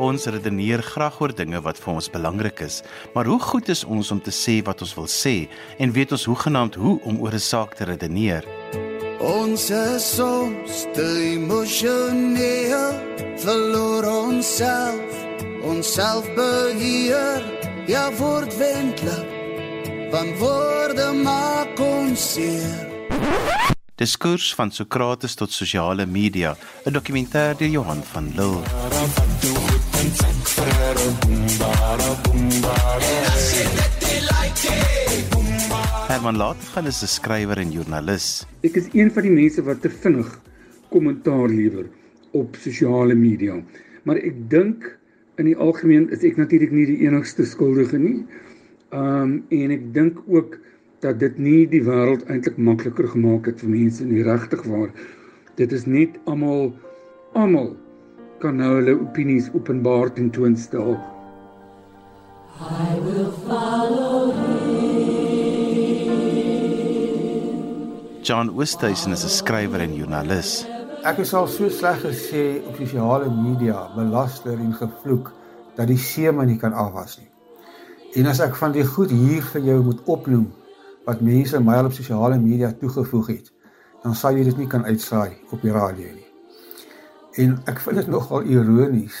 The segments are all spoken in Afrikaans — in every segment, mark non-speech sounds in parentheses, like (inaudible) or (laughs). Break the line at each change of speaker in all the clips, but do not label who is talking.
Ons redeneer graag oor dinge wat vir ons belangrik is, maar hoe goed is ons om te sê wat ons wil sê en weet ons hoe genaamd hoe om oor 'n saak te redeneer?
Ons is soms te emosioneel, verloor onsself, onsself beheer, ja word wendlik, van woorde maak ons seer.
Diskurs van Sokrates tot sosiale media, 'n dokumentêr deur Johan van Lille. Herman Laatgan is 'n skrywer en joernalis.
Ek is een van die mense wat te vinnig kommentaar lewer op sosiale media. Maar ek dink in die algemeen is ek natuurlik nie die enigste skuldige nie. Um en ek dink ook dat dit nie die wêreld eintlik makliker gemaak het vir mense nie regtig waar. Dit is net almal almal kan nou hulle opinies openbaar tentoonstel. I will follow
John Oosthuizen is 'n skrywer en joernalis.
Ek is al so sleg gesê op sosiale media, belaster en gevloek dat die see my nie kan afwas nie. En as ek van die goed hier vir jou moet opnoem wat mense my al op sosiale media toegevoeg het, dan sal jy dit nie kan uitsaai op die radio nie. En ek vind dit nogal ironies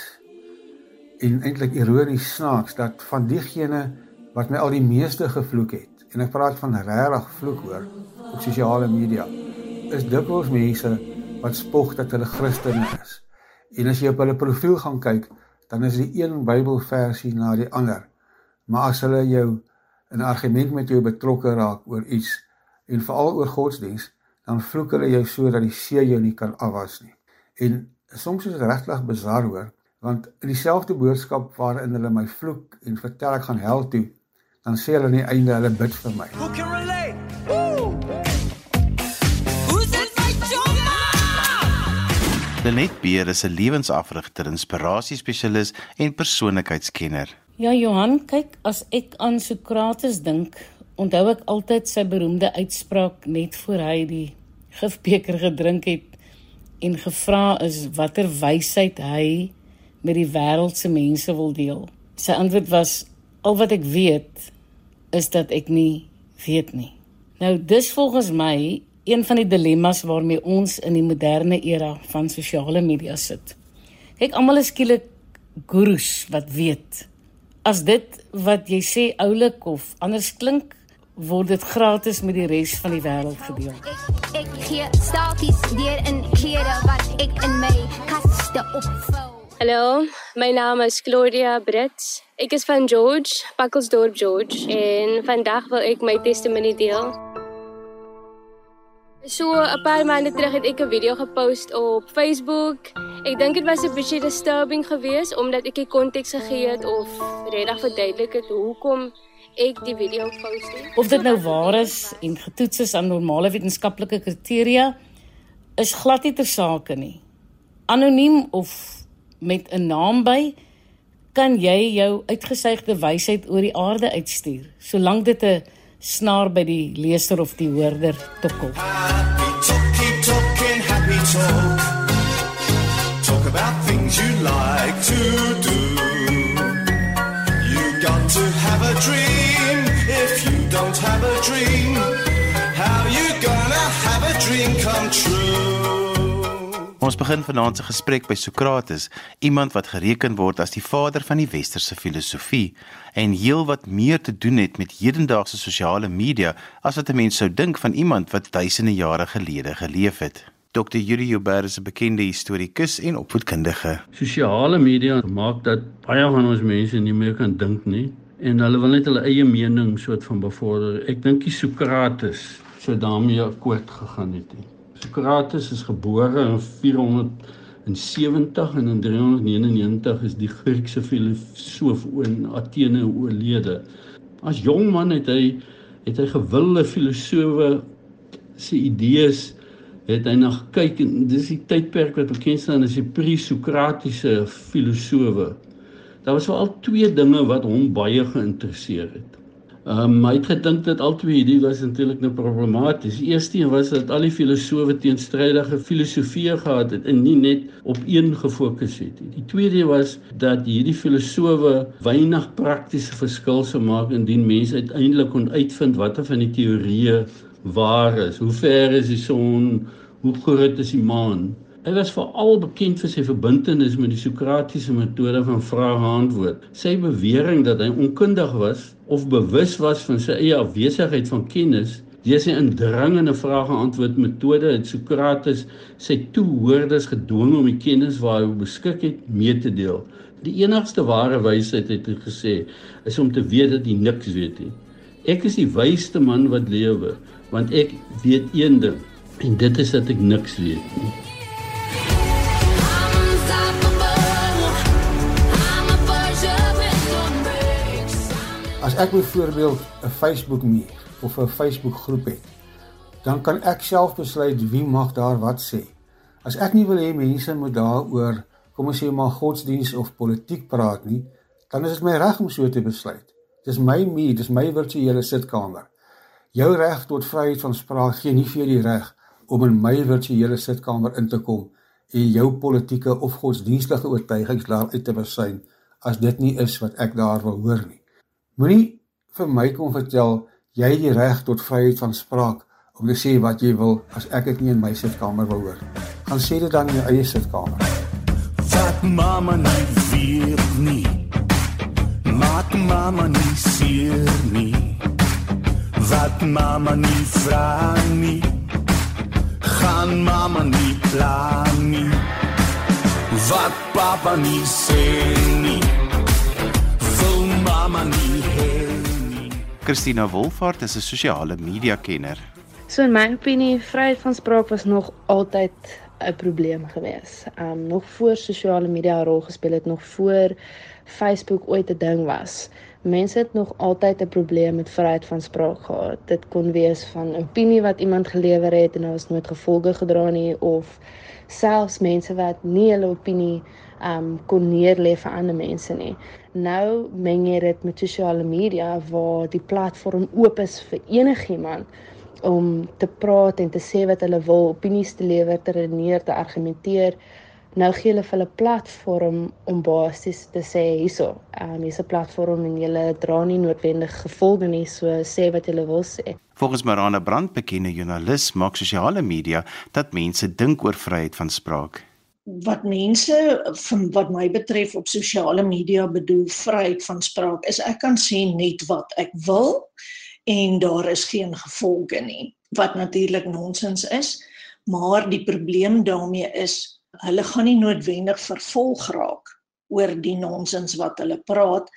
en eintlik ironies snaaks dat van diegene wat my al die meeste gevloek het en ek praat van regtig vloek hoor op sosiale media is dikwels mense wat spog dat hulle Christene is. En as jy op hulle profiel gaan kyk, dan is die een Bybelversie na die ander. Maar as hulle jou 'n argument met jou betrokke raak oor iets en veral oor godsdiens, dan vloek hulle jou so dat die see jou nie kan afwas nie. En soms is regtig bizar hoor, want in dieselfde boodskap waarin hulle my vloek en vertel ek gaan hel toe, dan sê hulle aan die einde hulle bid vir my. Who can relate?
Lenet Beer is 'n lewensafrigter, inspirasiespesialis en persoonlikheidskenner.
Ja Johan, kyk, as ek aan Sokrates dink, onthou ek altyd sy beroemde uitspraak net voor hy die gifbeker gedrink het en gevra is watter wysheid hy met die wêreld se mense wil deel. Sy antwoord was al wat ek weet is dat ek nie weet nie. Nou dis volgens my een van die dilemma's waarmee ons in die moderne era van sosiale media sit. Kyk, almal is skielik gurus wat weet. As dit wat jy sê oulik of anders klink, word dit gratis met die res van die wêreld gedeel. Ek, ek gee staaltjies deur in klere wat ek in my kaste opvou.
Hallo, my naam is Claudia Brits. Ek is van George, Pakkelsdorp George en vandag wil ek my testimonie deel. So 'n paar maande terug het ek 'n video gepost op Facebook. Ek dink dit was 'n bietjie disturbing geweest omdat ek die konteks gegee het of regtig verduidelik het hoekom ek die video post het. Of dit nou waar is en getoets is aan normale wetenskaplike kriteria is glad nie ter sake nie. Anoniem of met 'n naam by kan jy jou uitgesuigde wysheid oor die aarde uitstuur solank dit 'n snaar by die leser of die hoorder tokkel. Talk about things you like to do. You got to have a dream. If you don't have a dream, how you gonna have a dream come true? Ons begin vanaand se gesprek by Sokrates, iemand wat gereken word as die vader van die westerse filosofie en heel wat meer te doen het met hedendaagse sosiale media as wat 'n mens sou dink van iemand wat duisende jare gelede geleef het. Dr. Yuri Joubert is 'n bekende historikus en opvoedkundige.
Sosiale media maak dat baie van ons mense nie meer kan dink nie en hulle wil net hulle eie mening soort van bevorder. Ek dink die Sokrates sou daarmee akkoord gegaan het. Sokrates is gebore in 470 en in 399 is die Griekse filosoof in Athene oorlede. As jong man het hy het hy gewilde filosowe se idees het hy na gekyk en dis die tydperk wat bekend staan as die pre-sokratiese filosowe. Daar was veral twee dinge wat hom baie geïnteresseer het. Ehm um, hy het gedink dat al twee hierdie was eintlik nou problematies. Die eerste een was dat al die filosofe teenstrydige filosofieë gehad het en nie net op een gefokus het nie. Die tweede was dat hierdie filosofe weinig praktiese verskil sou maak indien mense uiteindelik kon uitvind watter van die teorieë waar is. Hoe ver is die son? Hoe groot is die maan? Hy was veral bekend vir sy verbintenis met die Sokratiese metode van vraag-antwoord. Sy bewering dat hy onkundig was of bewus was van sy eie afwesigheid van kennis deur sy indringende vraag-antwoord metode het Sokrates sy toehoorders gedwing om die kennis waar hy beskik het mee te deel. Die enigste ware wysheid het hy gesê is om te weet dat jy niks weet nie. Ek is die wysste man wat lewe want ek weet een ding en dit is dat ek niks weet nie.
As ek byvoorbeeld 'n Facebook muur of 'n Facebook groep het, dan kan ek self besluit wie mag daar wat sê. As ek nie wil hê mense moet daaroor, kom ons sê maar godsdiens of politiek praat nie, dan is dit my reg om so te besluit. Dis my muur, dis my virtuele sitkamer. Jou reg tot vryheid van spraak gee nie vir die reg om in my virtuele sitkamer in te kom en jou politieke of godsdienstige oortuigings daar uit te besyn as dit nie is wat ek daar wil hoor nie. Moenie vir my kom vertel jy het die reg tot vryheid van spraak om te sê wat jy wil as ek dit nie in my sitkamer wil hoor. Gaan sê dit dan in jou eie sitkamer.
Fat mama nie vir nie. Maak mama nie seer nie. Wat mama nie vra nie. Gaan mama nie plan nie. Wat papa nie sê nie. Mama nie
Christina Wolfhard is 'n sosiale media kenner.
So in my opinie, vryheid van spraak was nog altyd 'n probleem gewees. Um nog voor sosiale media 'n rol gespeel het, nog voor Facebook ooit 'n ding was. Mense het nog altyd 'n probleem met vryheid van spraak gehad. Dit kon wees van opinie wat iemand gelewer het en daar was nooit gevolge gedra nie of selfs mense wat nie hulle opinie um kon neerlê vir ander mense nie. Nou meng jy dit met sosiale media waar die platform oop is vir enigiemand om te praat en te sê wat hulle wil, opinies te lewer, te redeneer, te argumenteer. Nou gee hulle vir hulle platform om basies te sê hierso, um hier's 'n platform en jy dra nie noodwendig gevolge nie, so sê wat jy wil sê.
Volgens Marana Brand, bekende joernalis, maak sosiale media dat mense dink oor vryheid van spraak
wat mense van wat my betref op sosiale media bedoel vryheid van spraak is ek kan sê net wat ek wil en daar is geen gevolge nie wat natuurlik nonsens is maar die probleem daarmee is hulle gaan nie noodwendig vervolg raak oor die nonsens wat hulle praat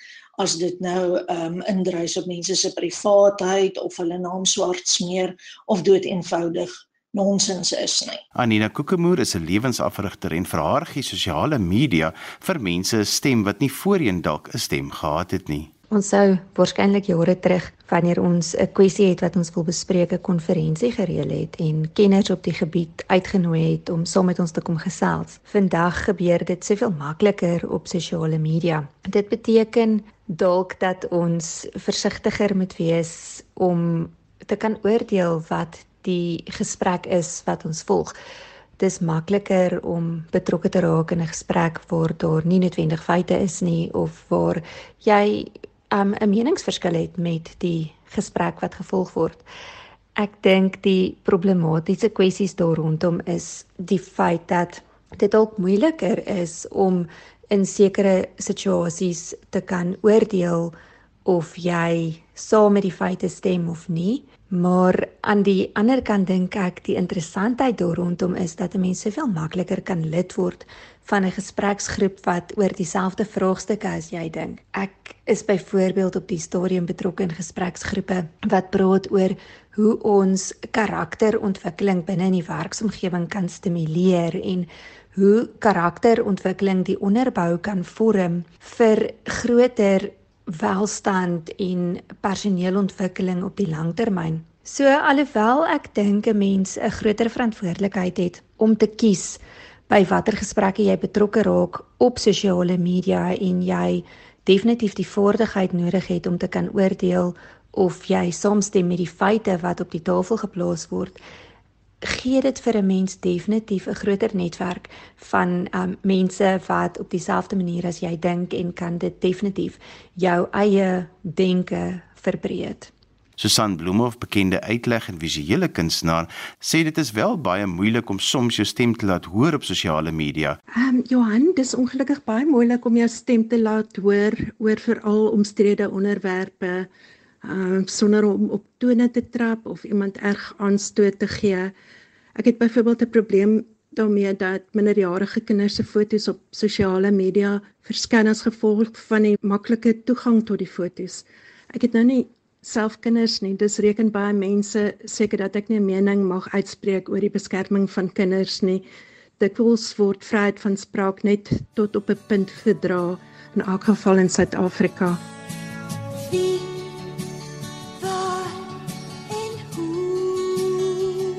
as dit nou um, indrys op mense se privaatheid of hulle naam swart smeer of dood eenvoudig nonsens is nie.
Anina Kokemoer is 'n lewensafrigter en vir haar gee sosiale media vir mense 'n stem wat nie voorheen dalk 'n stem gehad het nie.
Ons sou waarskynlik jare terug wanneer ons 'n kwessie het wat ons wil bespreek 'n konferensie gereël het en kenners op die gebied uitgenooi het om saam met ons te kom gesels. Vandag gebeur dit soveel makliker op sosiale media. Dit beteken dalk dat ons versigtiger moet wees om te kan oordeel wat die gesprek is wat ons volg. Dis makliker om betrokke te raak in 'n gesprek waar daar nie noodwendig feite is nie of waar jy um, 'n meningsverskil het met die gesprek wat gevolg word. Ek dink die problematiese kwessies daar rondom is die feit dat dit dalk moeiliker is om in sekere situasies te kan oordeel of jy saam met die feite stem of nie. Maar aan die ander kant dink ek die interessantheid daar rondom is dat 'n mens soveel makliker kan lid word van 'n gespreksgroep wat oor dieselfde vraagstukke as jy dink. Ek is byvoorbeeld op die stadium betrokke in gespreksgroepe wat praat oor hoe ons karakterontwikkeling binne in die werksomgewing kan stimuleer en hoe karakterontwikkeling die onderbou kan vorm vir groter welstand en personeelontwikkeling op die langtermyn. So alhoewel ek dink 'n mens 'n groter verantwoordelikheid het om te kies by watter gesprekke jy betrokke raak op sosiale media en jy definitief die vaardigheid nodig het om te kan oordeel of jy saamstem met die feite wat op die tafel geplaas word gee dit vir 'n mens definitief 'n groter netwerk van um, mense wat op dieselfde manier as jy dink en kan dit definitief jou eie denke verbreek.
Susan Bloemhof, bekende uitleg en visuele kunstenaar, sê dit is wel baie moeilik om soms jou stem te laat hoor op sosiale media.
Ehm um, Johan, dis ongelukkig baie moeilik om jou stem te laat hoor oor veral omstrede onderwerpe uh sonder om op tone te trap of iemand erg aanstoot te gee. Ek het byvoorbeeld 'n probleem daarmee dat minderjarige kinders se foto's op sosiale media verskyn as gevolg van die maklike toegang tot die foto's. Ek het nou nie self kinders nie. Dis reken baie mense seker dat ek nie 'n mening mag uitspreek oor die beskerming van kinders nie. Dikwels word vryheid van spraak net tot op 'n punt verdra in elk geval in Suid-Afrika.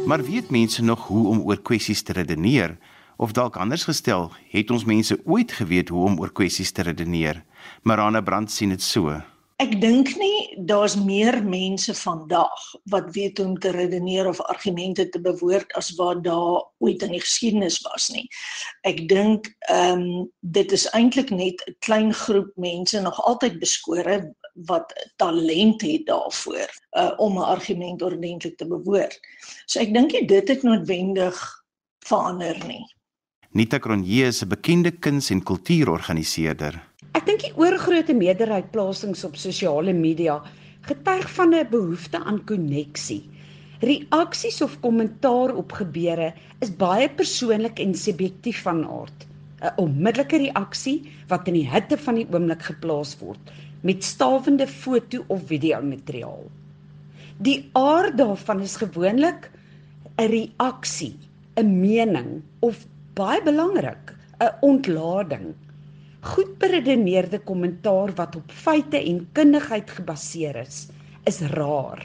Maar weet mense nog hoe om oor kwessies te redeneer? Of dalk anders gestel, het ons mense ooit geweet hoe om oor kwessies te redeneer? Marana Brand sien dit so.
Ek dink nie daar's meer mense vandag wat weet hoe om te redeneer of argumente te bewoord as wat daar ooit in die geskiedenis was nie. Ek dink ehm um, dit is eintlik net 'n klein groep mense nog altyd beskore wat talent het daarvoor uh, om 'n argument ordentlik te bewoord. So ek dink dit het noodwendig verander nie.
Nita Cronje is 'n bekende kuns- en kultuurorganiseerder.
Ek dink die oorgrootste meerderheid plasings op sosiale media getuig van 'n behoefte aan koneksie. Reaksies of kommentaar op gebeure is baie persoonlik en subjektief van aard. 'n Onmiddellike reaksie wat in die hitte van die oomblik geplaas word met stawende foto of video materiaal. Die aard daarvan is gewoonlik 'n reaksie, 'n mening of baie belangrik, 'n ontlading Goed beredeneerde kommentaar wat op feite en kundigheid gebaseer is, is rar.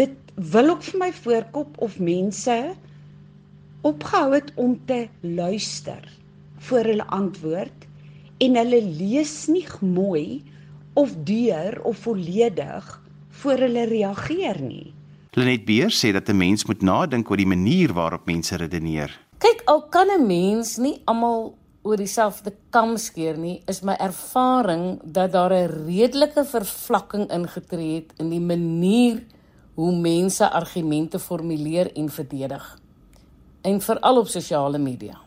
Dit wil ook vir my voorkop of mense opgehou het om te luister voor hulle antwoord en hulle lees nie mooi of deur of volledig voor hulle reageer nie.
Lenet Beer sê dat 'n mens moet nadink oor die manier waarop mense redeneer.
Kyk, al kan 'n mens nie almal oor dieselfde kam skeer nie, is my ervaring dat daar 'n redelike vervlakking ingetree het in die manier hoe mense argumente formuleer en verdedig. En veral op sosiale media.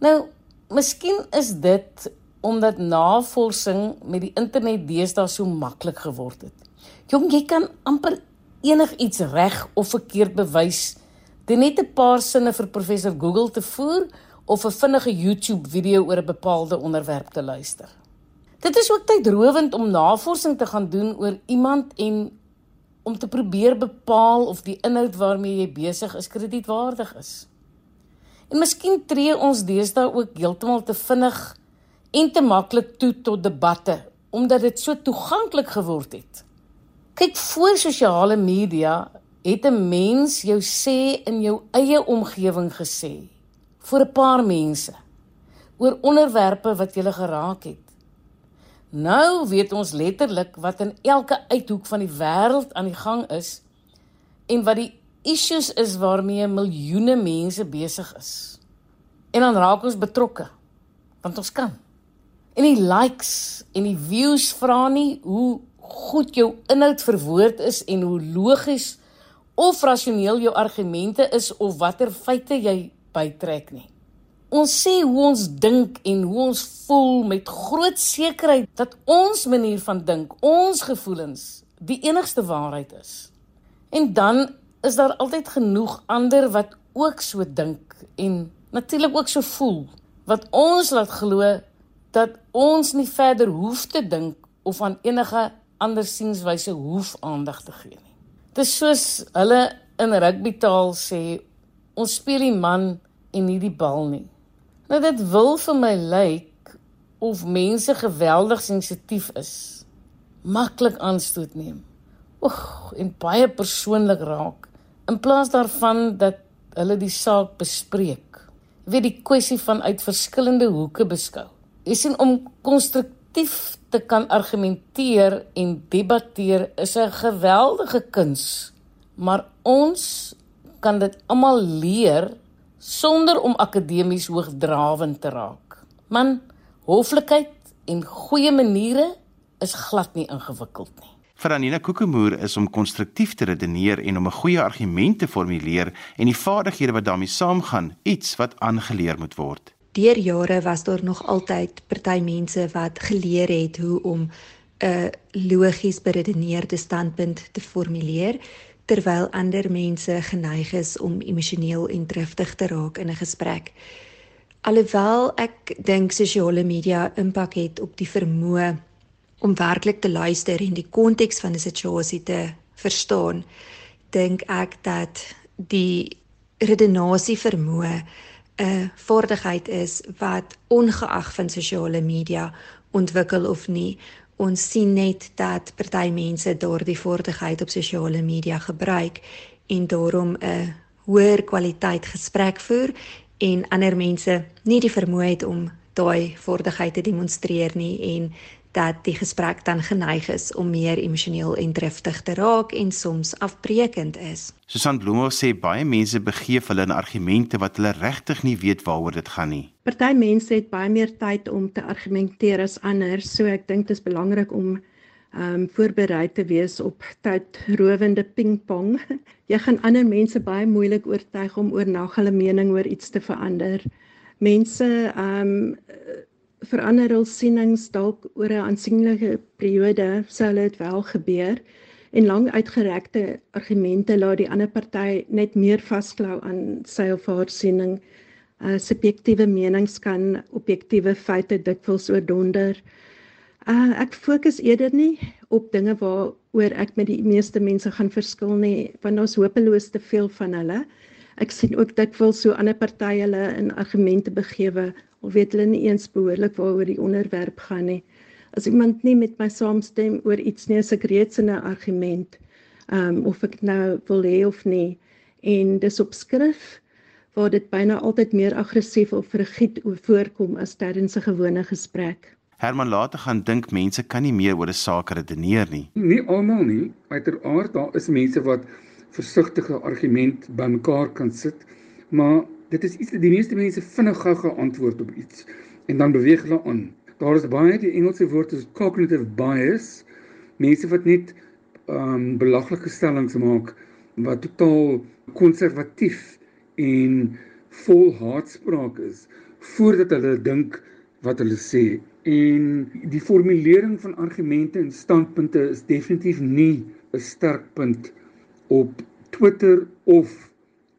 Nou, miskien is dit omdat navorsing met die internet deesdae so maklik geword het. Jong, jy kan amper enigiets reg of verkeerd bewys. Dit net 'n paar sinne vir professor Google te voer of 'n vinnige YouTube video oor 'n bepaalde onderwerp te luister. Dit is ook tydrowend om navorsing te gaan doen oor iemand en om te probeer bepaal of die inhoud waarmee jy besig is kredietwaardig is. En miskien tree ons deesdae ook heeltemal te vinnig en te maklik toe tot debatte omdat dit so toeganklik geword het. Kyk, voor sosiale media het 'n mens jou sê in jou eie omgewing gesê vir 'n paar mense oor onderwerpe wat julle geraak het. Nou weet ons letterlik wat in elke uithoek van die wêreld aan die gang is en wat die issues is waarmee miljoene mense besig is. En dan raak ons betrokke want ons kan. En die likes en die views vra nie hoe goed jou inhoud verwoord is en hoe logies of rasioneel jou argumente is of watter feite jy bytrek nie. Ons sê hoe ons dink en hoe ons voel met groot sekerheid dat ons manier van dink, ons gevoelens die enigste waarheid is. En dan is daar altyd genoeg ander wat ook so dink en natuurlik ook so voel wat ons laat glo dat ons nie verder hoef te dink of aan enige ander sienswyse hoef aandag te gee nie. Dit is soos hulle in rugby taal sê ons speel die man en nie die bal nie. Nou dit wil vir my lyk of mense geweldig sensitief is. Maklik aanstoot neem. Oeg, en baie persoonlik raak in plaas daarvan dat hulle die saak bespreek. Weet die kwessie van uit verskillende hoeke beskou. Jy sien om konstruktief te kan argumenteer en debatteer is 'n geweldige kuns. Maar ons kan dit almal leer sonder om akademies hoogdrawend te raak. Man, hoflikheid en goeie maniere is glad nie ingewikkeld nie.
Vir Anina Kokemoer is om konstruktief te redeneer en om 'n goeie argument te formuleer en die vaardighede wat daarmee saamgaan, iets wat aangeleer moet word.
Deur jare was daar nog altyd party mense wat geleer het hoe om 'n logies beredeneerde standpunt te formuleer terwyl ander mense geneig is om emosioneel en driftig te raak in 'n gesprek. Alhoewel ek dink sosiale media impak het op die vermoë om werklik te luister en die konteks van 'n situasie te verstaan, dink ek dat die redenasie vermoë 'n vaardigheid is wat ongeag van sosiale media ontwikkel of nie ons sien net dat party mense daardie vaardigheid op sosiale media gebruik en daarom 'n hoër kwaliteit gesprek voer en ander mense nie die vermoë het om daai vaardigheid te demonstreer nie en dat die gesprek dan geneig is om meer emosioneel en driftig te raak en soms afbreekend is.
Susan Bloemhof sê baie mense begeef hulle in argumente wat hulle regtig nie weet waaroor dit gaan nie.
Party mense het baie meer tyd om te argumenteer as ander, so ek dink dit is belangrik om ehm um, voorberei te wees op tydrowende pingpong. (laughs) Jy gaan ander mense baie moeilik oortuig om oor nag hulle mening oor iets te verander. Mense ehm um, verander hul sienings dalk oor 'n aansienlike periode sou dit wel gebeur en lang uitgerekte argumente laat die ander party net meer vasklou aan sy of haar siening. Uh subjektiewe menings kan objektiewe feite dikwels oordonder. Uh ek fokus eerder nie op dinge waaroor ek met die meeste mense gaan verskil nie, want ons hopeloos te veel van hulle. Ek sien ook dikwels so ander partye hulle in argumente begewe of weet hulle nie eens behoorlik waaroor die onderwerp gaan nie. As iemand nie met my saamstem oor iets nie, as ek reeds in 'n argument ehm um, of ek nou wil hê of nie en dis op skrif waar dit byna altyd meer aggressief of rigied voorkom as tydens 'n gewone gesprek.
Herman later gaan dink mense kan nie meer oor 'n saak redeneer nie.
Nie almal nie. Uiteraard daar is mense wat versigtige argument bymekaar kan sit, maar dit is iets die meeste mense vinnig gou geantwoord op iets en dan beweeg hulle aan. Daar is baie die Engelse woord is cognitive bias. Mense wat net ehm um, belaglike stellings maak wat totaal konservatief en vol haatspraak is voordat hulle dink wat hulle sê. En die formulering van argumente en standpunte is definitief nie 'n sterk punt op Twitter of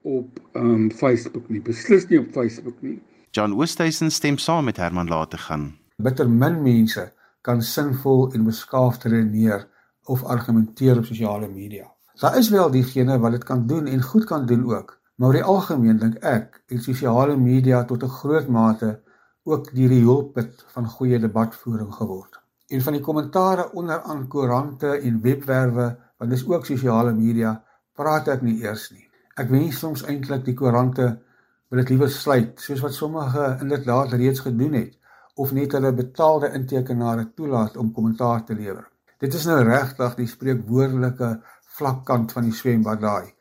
op um Facebook nie. Beslis nie op Facebook nie.
John Oosthuizen stem saam met Herman later gaan.
Bitter min mense kan sinvol en beskaafd redeneer of argumenteer op sosiale media. Daar is wel diegene wat dit kan doen en goed kan doen ook, maar oor die algemeen dink ek het sosiale media tot 'n groot mate ook die rioolput van goeie debatvoering geword. Een van die kommentare onder aan koerante en webwerwe, want dis ook sosiale media, praat ek nie eers nie. Ek wens soms eintlik die koerante wil dit liewer sluit soos wat sommige inderdaad reeds gedoen het of net hulle betaalde intekenaars toelaat om kommentaar te lewer. Dit is nou regtig die spreekwoordelike vlakkant van die swembad daai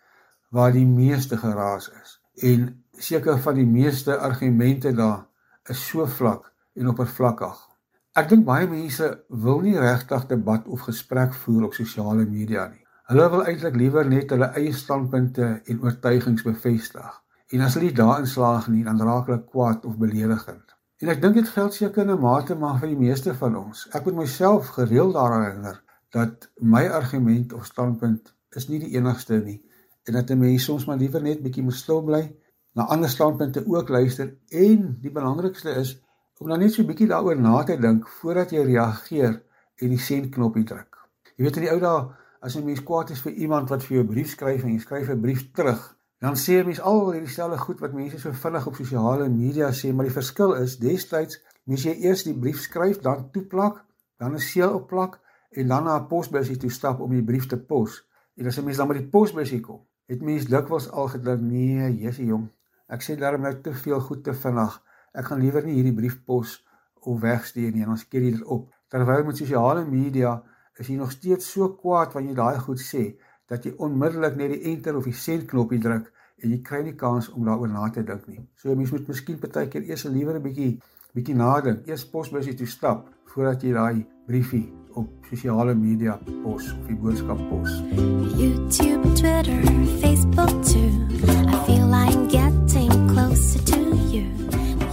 waar die meeste geraas is en seker van die meeste argumente daar is so vlak en oppervlakkig. Ek dink baie mense wil nie regtig debat of gesprek voer op sosiale media nie. Hulle wil eintlik liewer net hulle eie standpunte en oortuigings bevestig. En as hulle nie daarin slaag nie, dan raak hulle kwaad of beledigend. En ek dink dit geld seker in 'n mate maar vir die meeste van ons. Ek moet myself gereeld daaraan herinner dat my argument of standpunt is nie die enigste nie en dat 'n mens soms maar liewer net bietjie moet stil bly, na ander standpunte ook luister en die belangrikste is om dan net so 'n bietjie daaroor na te dink voordat jy reageer en die sendknopie druk. Jy weet in die ou dae as 'n mens kwaad is vir iemand wat vir jou 'n brief skryf en jy skryf 'n brief terug, dan sê 'n mens al hierdie selfe goed wat mense so vinnig op sosiale media sê, maar die verskil is destyds moes jy eers die brief skryf, dan toeplak, dan 'n seël opplak en dan na 'n posbusie toe stap om die brief te pos. En as 'n mens dan by die posbusie kom, het mens dikwels al gedink, nee, Jessie jong, ek sê daarom nou te veel goed te vinnig. Ek gaan liewer nie hierdie brief pos of wegstuur nie en ons keer dit op Terwyl met sosiale media is jy nog steeds so kwaad wanneer jy daai goed sê dat jy onmiddellik net die enter of die send knoppie druk en jy kry nie kans om daaroor na te dink nie. So 'n mens moet miskien partykeer eers liewer 'n bietjie bietjie nadink, eers posbusie toe stap voordat jy daai briefie op sosiale media pos of die boodskap pos. YouTube, Twitter, Facebook too. I feel like
getting.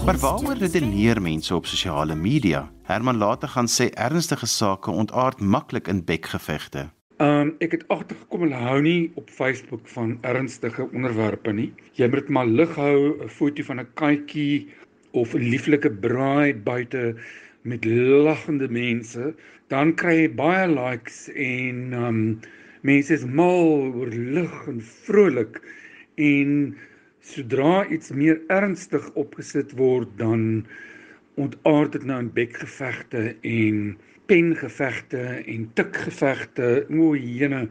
Maar waaroor redeneer mense op sosiale media? Herman later gaan sê ernstige sake ontaard maklik in bekgevegte.
Um ek het agtergekom hulle hou nie op Facebook van ernstige onderwerpe nie. Jy moet maar lig hou 'n foto van 'n katjie of 'n lieflike braai buite met lagende mense, dan kry jy baie likes en um mense is mal oor lig en vrolik en sodra iets meer ernstig opgesit word dan ontaard dit nou in bekgevegte en pengevegte en tikgevegte o jene.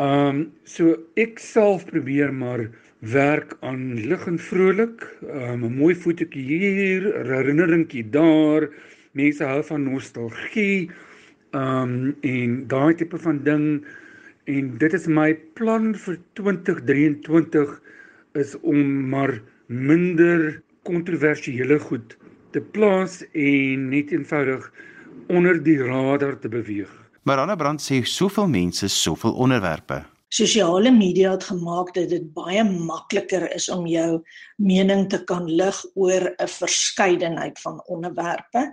Um so ek self probeer maar werk aan lig en vrolik. Um, 'n mooi fotootjie hier 'n herinneringkie daar. Mense hou van nostalgie. Um en daai tipe van ding. En dit is my plan vir 2023 is om maar minder kontroversiële goed te plaas en net eenvoudig onder die radar te beweeg.
Marana Brand sê soveel mense, soveel onderwerpe.
Sosiale media het gemaak dat dit baie makliker is om jou mening te kan lig oor 'n verskeidenheid van onderwerpe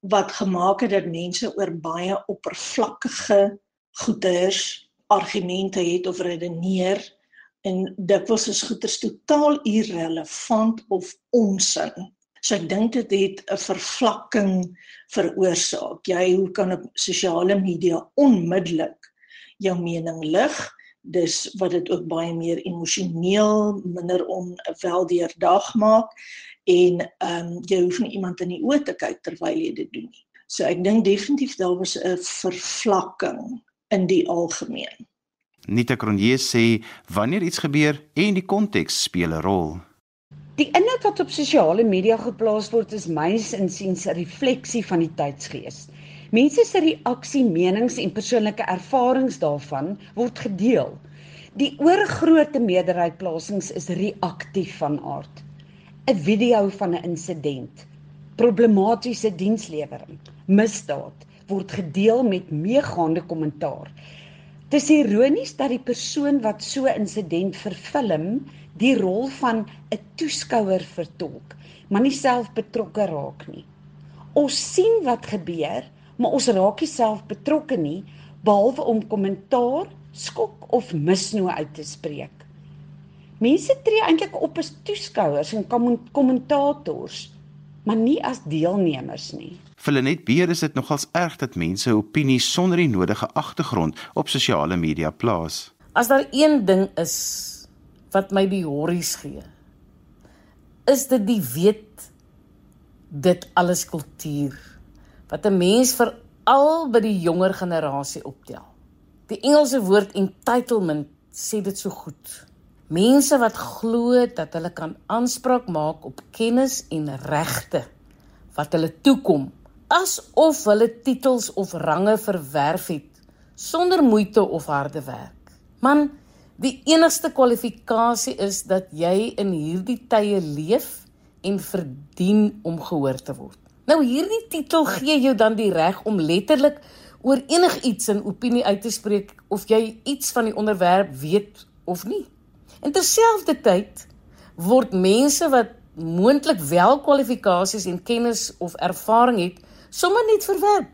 wat gemaak het dat mense oor baie oppervlakkige goeders argumente het of redeneer en dikwels is goeders totaal irrelevant of onsin. So ek dink dit het 'n vervlakking veroorsaak. Jy hoe kan op sosiale media onmiddellik jou mening lig? dis wat dit ook baie meer emosioneel minder onweldeurdag maak en ehm um, jy hoef nie iemand in die oë te kyk terwyl jy dit doen nie. So ek dink definitief daar was 'n vervlakking in die algemeen.
Nita Cronje sê wanneer iets gebeur en die konteks speel 'n rol.
Die inhoud wat op sosiale media geplaas word is myns insiens 'n refleksie van die tydsgees. Mense se reaksie, menings en persoonlike ervarings daarvan word gedeel. Die oorgrootste meerderheid plasings is reaktief van aard. 'n Video van 'n insident, problematiese dienslewering, misdaad word gedeel met meegaande kommentaar. Dis ironies dat die persoon wat so insident vervilm, die rol van 'n toeskouer vertolk, maar nie self betrokke raak nie. Ons sien wat gebeur maar ons raak nie self betrokke nie behalwe om kommentaar, skok of misnoë uit te spreek. Mense tree eintlik op as toeskouers en kommentators, maar nie as deelnemers nie.
Vir Lenet Beer is dit nogals erg dat mense opinies sonder die nodige agtergrond op sosiale media plaas.
As daar een ding is wat my die horries gee, is dit die weet dit alles kultuur wat 'n mens veral by die jonger generasie optel. Die Engelse woord entitlement sê dit so goed. Mense wat glo dat hulle kan aanspraak maak op kennis en regte wat hulle toekom asof hulle titels of range verwerf het sonder moeite of harde werk. Man, die enigste kwalifikasie is dat jy in hierdie tye leef en verdien om gehoor te word. Nou hierdie titel gee jou dan die reg om letterlik oor enigiets 'n opinie uit te spreek of jy iets van die onderwerp weet of nie. En terselfdertyd word mense wat moontlik wel kwalifikasies en kennis of ervaring het, sommer net verwerp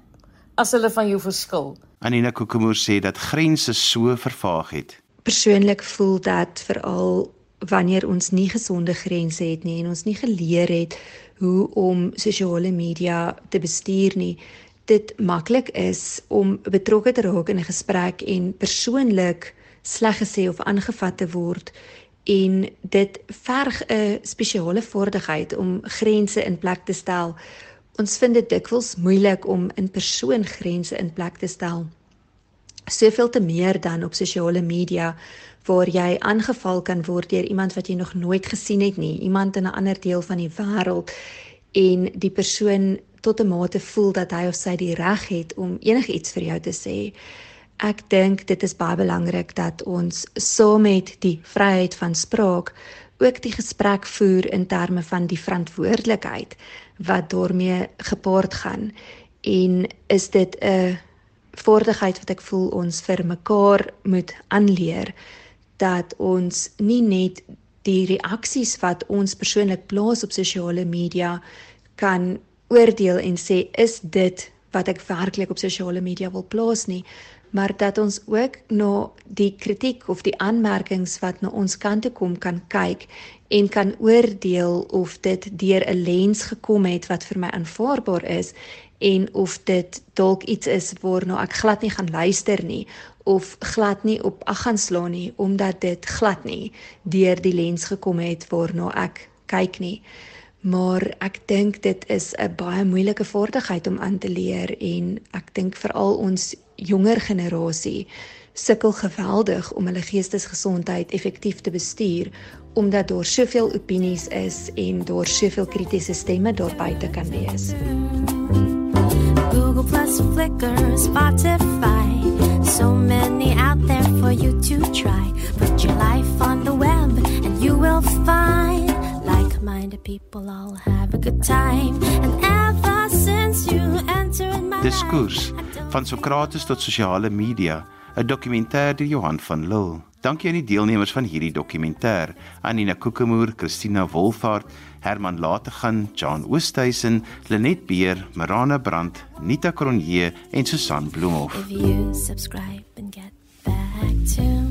as hulle van jou verskil.
Anina Kokomoor sê dat grense so vervaag het.
Persoonlik voel dat veral wanneer ons nie gesonde grense het nie en ons nie geleer het hoe om sosiale media te bestuur nie dit maklik is om betrokke te raak in 'n gesprek en persoonlik sleg gesê of aangevat te word en dit verg 'n spesiale vaardigheid om grense in plek te stel. Ons vind dit dikwels moeilik om in persoon grense in plek te stel. Soveel te meer dan op sosiale media waar jy aangeval kan word deur iemand wat jy nog nooit gesien het nie, iemand in 'n ander deel van die wêreld en die persoon tot 'n mate voel dat hy of sy die reg het om enigiets vir jou te sê. Ek dink dit is baie belangrik dat ons saam met die vryheid van spraak ook die gesprek voer in terme van die verantwoordelikheid wat daarmee gepaard gaan. En is dit 'n vaardigheid wat ek voel ons vir mekaar moet aanleer dat ons nie net die reaksies wat ons persoonlik plaas op sosiale media kan oordeel en sê is dit wat ek werklik op sosiale media wil plaas nie maar dat ons ook na die kritiek of die aanmerkings wat na ons kant toe kom kan kyk en kan oordeel of dit deur 'n lens gekom het wat vir my aanvaarbaar is en of dit dalk iets is waarna ek glad nie gaan luister nie of glad nie op ag gaan slaan nie omdat dit glad nie deur die lens gekom het waarna ek kyk nie. Maar ek dink dit is 'n baie moeilike vaardigheid om aan te leer en ek dink veral ons jonger generasie sukkel geweldig om hulle geestesgesondheid effektief te bestuur omdat daar soveel opinies is en daar soveel kritiese stemme daar buite kan wees. Google Plus Flickr Spotify. So many out there for you to try. Put your life on the web and you will find like-minded people all have a good time. And ever since you entered my
Diskurs van Sokrates tot sosiale media 'n dokumentêr deur Johan van Lille. Dankie aan die deelnemers van hierdie dokumentêr: Anina Kokemoer, Christina Wolfhard, Herman Lategan, Jan Oosthuizen, Lenet Beer, Marana Brandt, Nita Cronje en Susan Bloemhof. If you subscribe and get back to